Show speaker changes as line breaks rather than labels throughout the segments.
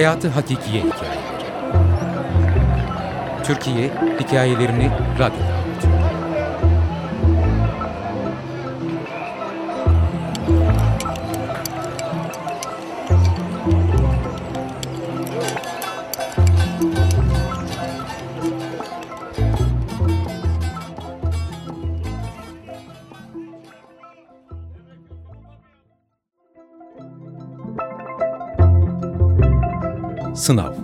Hayatı Hakikiye Hikayeleri Türkiye hikayelerini radyoda anlatıyor. Sınav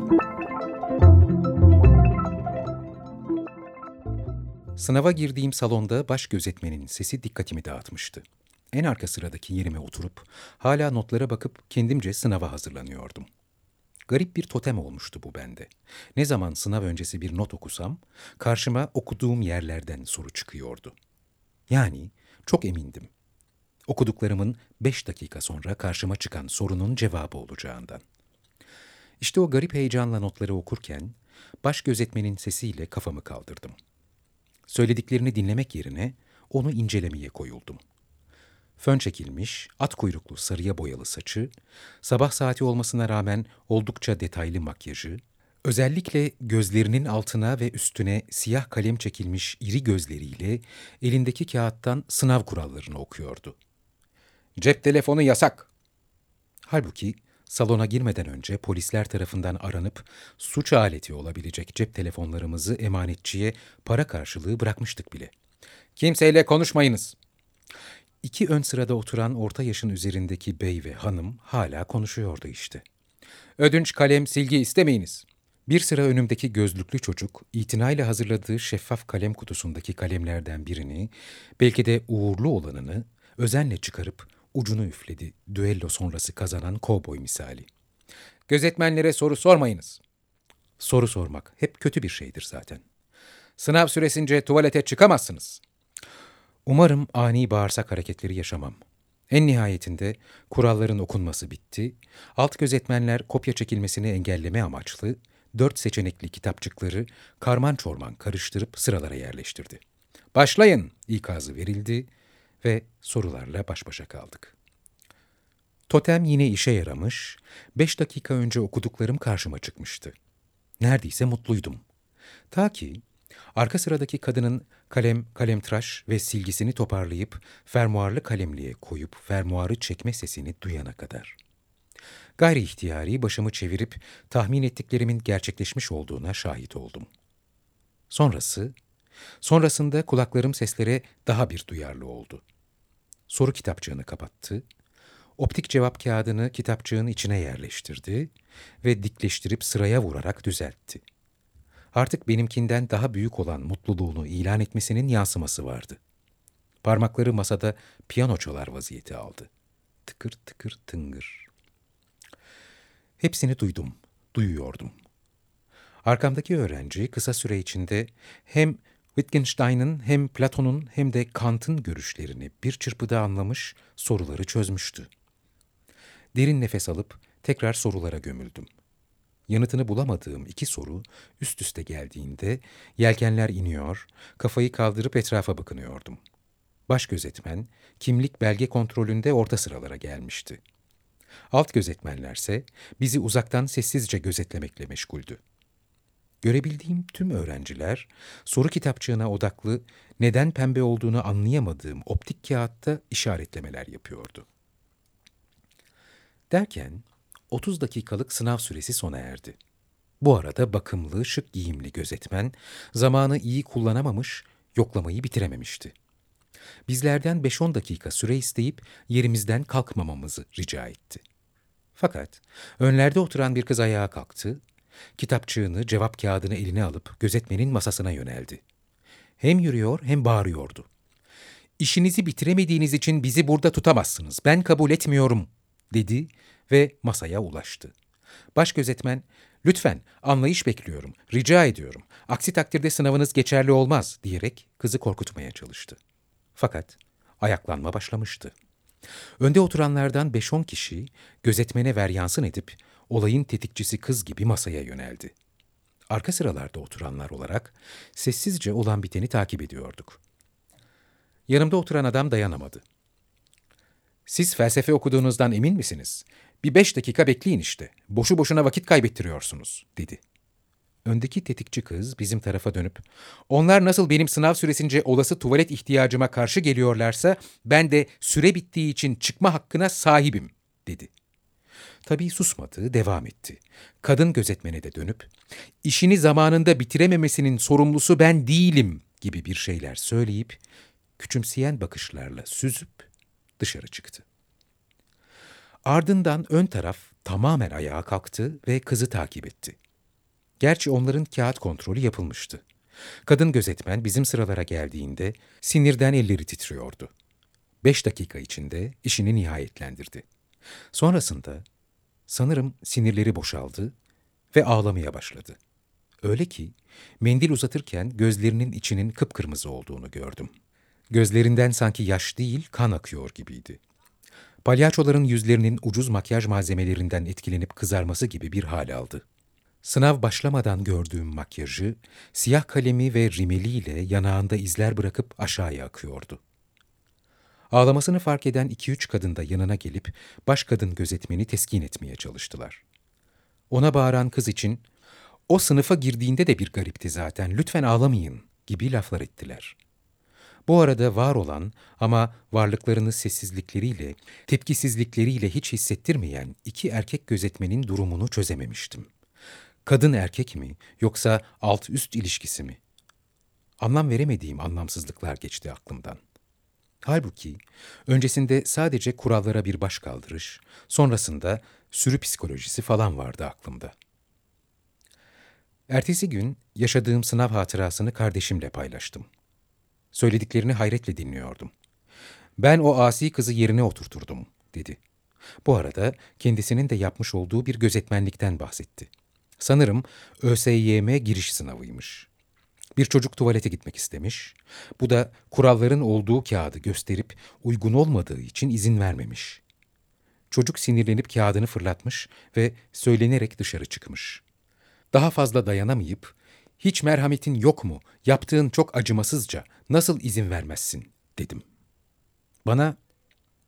Sınava girdiğim salonda baş gözetmenin sesi dikkatimi dağıtmıştı. En arka sıradaki yerime oturup hala notlara bakıp kendimce sınava hazırlanıyordum. Garip bir totem olmuştu bu bende. Ne zaman sınav öncesi bir not okusam karşıma okuduğum yerlerden soru çıkıyordu. Yani çok emindim. Okuduklarımın beş dakika sonra karşıma çıkan sorunun cevabı olacağından. İşte o garip heyecanla notları okurken baş gözetmenin sesiyle kafamı kaldırdım. Söylediklerini dinlemek yerine onu incelemeye koyuldum. Fön çekilmiş, at kuyruklu sarıya boyalı saçı, sabah saati olmasına rağmen oldukça detaylı makyajı, özellikle gözlerinin altına ve üstüne siyah kalem çekilmiş iri gözleriyle elindeki kağıttan sınav kurallarını okuyordu. Cep telefonu yasak. Halbuki salona girmeden önce polisler tarafından aranıp suç aleti olabilecek cep telefonlarımızı emanetçiye para karşılığı bırakmıştık bile. Kimseyle konuşmayınız. İki ön sırada oturan orta yaşın üzerindeki bey ve hanım hala konuşuyordu işte. Ödünç kalem silgi istemeyiniz. Bir sıra önümdeki gözlüklü çocuk itinayla hazırladığı şeffaf kalem kutusundaki kalemlerden birini, belki de uğurlu olanını özenle çıkarıp ucunu üfledi düello sonrası kazanan kovboy misali. Gözetmenlere soru sormayınız. Soru sormak hep kötü bir şeydir zaten. Sınav süresince tuvalete çıkamazsınız. Umarım ani bağırsak hareketleri yaşamam. En nihayetinde kuralların okunması bitti. Alt gözetmenler kopya çekilmesini engelleme amaçlı dört seçenekli kitapçıkları karman çorman karıştırıp sıralara yerleştirdi. Başlayın ikazı verildi ve sorularla baş başa kaldık. Totem yine işe yaramış, beş dakika önce okuduklarım karşıma çıkmıştı. Neredeyse mutluydum. Ta ki arka sıradaki kadının kalem, kalemtıraş ve silgisini toparlayıp fermuarlı kalemliğe koyup fermuarı çekme sesini duyana kadar. Gayri ihtiyari başımı çevirip tahmin ettiklerimin gerçekleşmiş olduğuna şahit oldum. Sonrası, sonrasında kulaklarım seslere daha bir duyarlı oldu. Soru kitapçığını kapattı, optik cevap kağıdını kitapçığın içine yerleştirdi ve dikleştirip sıraya vurarak düzeltti. Artık benimkinden daha büyük olan mutluluğunu ilan etmesinin yansıması vardı. Parmakları masada piyano çalar vaziyeti aldı. Tıkır tıkır tıngır. Hepsini duydum, duyuyordum. Arkamdaki öğrenci kısa süre içinde hem Wittgenstein'ın hem Platon'un hem de Kant'ın görüşlerini bir çırpıda anlamış, soruları çözmüştü. Derin nefes alıp tekrar sorulara gömüldüm. Yanıtını bulamadığım iki soru üst üste geldiğinde yelkenler iniyor, kafayı kaldırıp etrafa bakınıyordum. Baş gözetmen kimlik belge kontrolünde orta sıralara gelmişti. Alt gözetmenlerse bizi uzaktan sessizce gözetlemekle meşguldü. Görebildiğim tüm öğrenciler soru kitapçığına odaklı neden pembe olduğunu anlayamadığım optik kağıtta işaretlemeler yapıyordu. Derken 30 dakikalık sınav süresi sona erdi. Bu arada bakımlı, şık giyimli gözetmen zamanı iyi kullanamamış, yoklamayı bitirememişti. Bizlerden 5-10 dakika süre isteyip yerimizden kalkmamamızı rica etti. Fakat önlerde oturan bir kız ayağa kalktı, kitapçığını, cevap kağıdını eline alıp gözetmenin masasına yöneldi. Hem yürüyor hem bağırıyordu. İşinizi bitiremediğiniz için bizi burada tutamazsınız. Ben kabul etmiyorum, dedi ve masaya ulaştı. Baş gözetmen, lütfen anlayış bekliyorum, rica ediyorum. Aksi takdirde sınavınız geçerli olmaz diyerek kızı korkutmaya çalıştı. Fakat ayaklanma başlamıştı. Önde oturanlardan 5-10 kişi gözetmene veryansın edip olayın tetikçisi kız gibi masaya yöneldi. Arka sıralarda oturanlar olarak sessizce olan biteni takip ediyorduk. Yanımda oturan adam dayanamadı. Siz felsefe okuduğunuzdan emin misiniz? Bir beş dakika bekleyin işte. Boşu boşuna vakit kaybettiriyorsunuz, dedi. Öndeki tetikçi kız bizim tarafa dönüp, onlar nasıl benim sınav süresince olası tuvalet ihtiyacıma karşı geliyorlarsa, ben de süre bittiği için çıkma hakkına sahibim, dedi. Tabii susmadı, devam etti. Kadın gözetmene de dönüp, işini zamanında bitirememesinin sorumlusu ben değilim gibi bir şeyler söyleyip, küçümseyen bakışlarla süzüp dışarı çıktı. Ardından ön taraf tamamen ayağa kalktı ve kızı takip etti. Gerçi onların kağıt kontrolü yapılmıştı. Kadın gözetmen bizim sıralara geldiğinde sinirden elleri titriyordu. Beş dakika içinde işini nihayetlendirdi. Sonrasında sanırım sinirleri boşaldı ve ağlamaya başladı. Öyle ki mendil uzatırken gözlerinin içinin kıpkırmızı olduğunu gördüm. Gözlerinden sanki yaş değil kan akıyor gibiydi. Palyaçoların yüzlerinin ucuz makyaj malzemelerinden etkilenip kızarması gibi bir hal aldı. Sınav başlamadan gördüğüm makyajı, siyah kalemi ve rimeliyle yanağında izler bırakıp aşağıya akıyordu. Ağlamasını fark eden iki üç kadın da yanına gelip baş kadın gözetmeni teskin etmeye çalıştılar. Ona bağıran kız için, o sınıfa girdiğinde de bir garipti zaten, lütfen ağlamayın gibi laflar ettiler. Bu arada var olan ama varlıklarını sessizlikleriyle, tepkisizlikleriyle hiç hissettirmeyen iki erkek gözetmenin durumunu çözememiştim. Kadın erkek mi yoksa alt üst ilişkisi mi? Anlam veremediğim anlamsızlıklar geçti aklımdan. Halbuki öncesinde sadece kurallara bir baş kaldırış, sonrasında sürü psikolojisi falan vardı aklımda. Ertesi gün yaşadığım sınav hatırasını kardeşimle paylaştım. Söylediklerini hayretle dinliyordum. Ben o asi kızı yerine oturturdum, dedi. Bu arada kendisinin de yapmış olduğu bir gözetmenlikten bahsetti. Sanırım ÖSYM giriş sınavıymış. Bir çocuk tuvalete gitmek istemiş. Bu da kuralların olduğu kağıdı gösterip uygun olmadığı için izin vermemiş. Çocuk sinirlenip kağıdını fırlatmış ve söylenerek dışarı çıkmış. Daha fazla dayanamayıp, hiç merhametin yok mu, yaptığın çok acımasızca, nasıl izin vermezsin, dedim. Bana,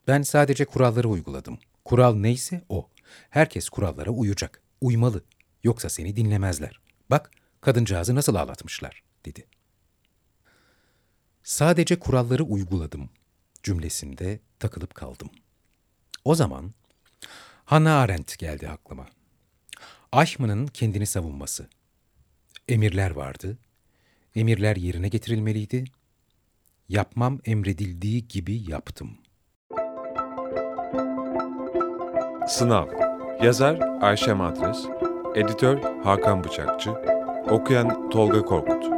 ben sadece kuralları uyguladım. Kural neyse o. Herkes kurallara uyacak, uymalı. Yoksa seni dinlemezler. Bak, kadıncağızı nasıl ağlatmışlar, dedi. Sadece kuralları uyguladım cümlesinde takılıp kaldım. O zaman Hannah Arendt geldi aklıma. Eichmann'ın kendini savunması. Emirler vardı. Emirler yerine getirilmeliydi. Yapmam emredildiği gibi yaptım.
Sınav Yazar Ayşe Madres Editör Hakan Bıçakçı Okuyan Tolga Korkut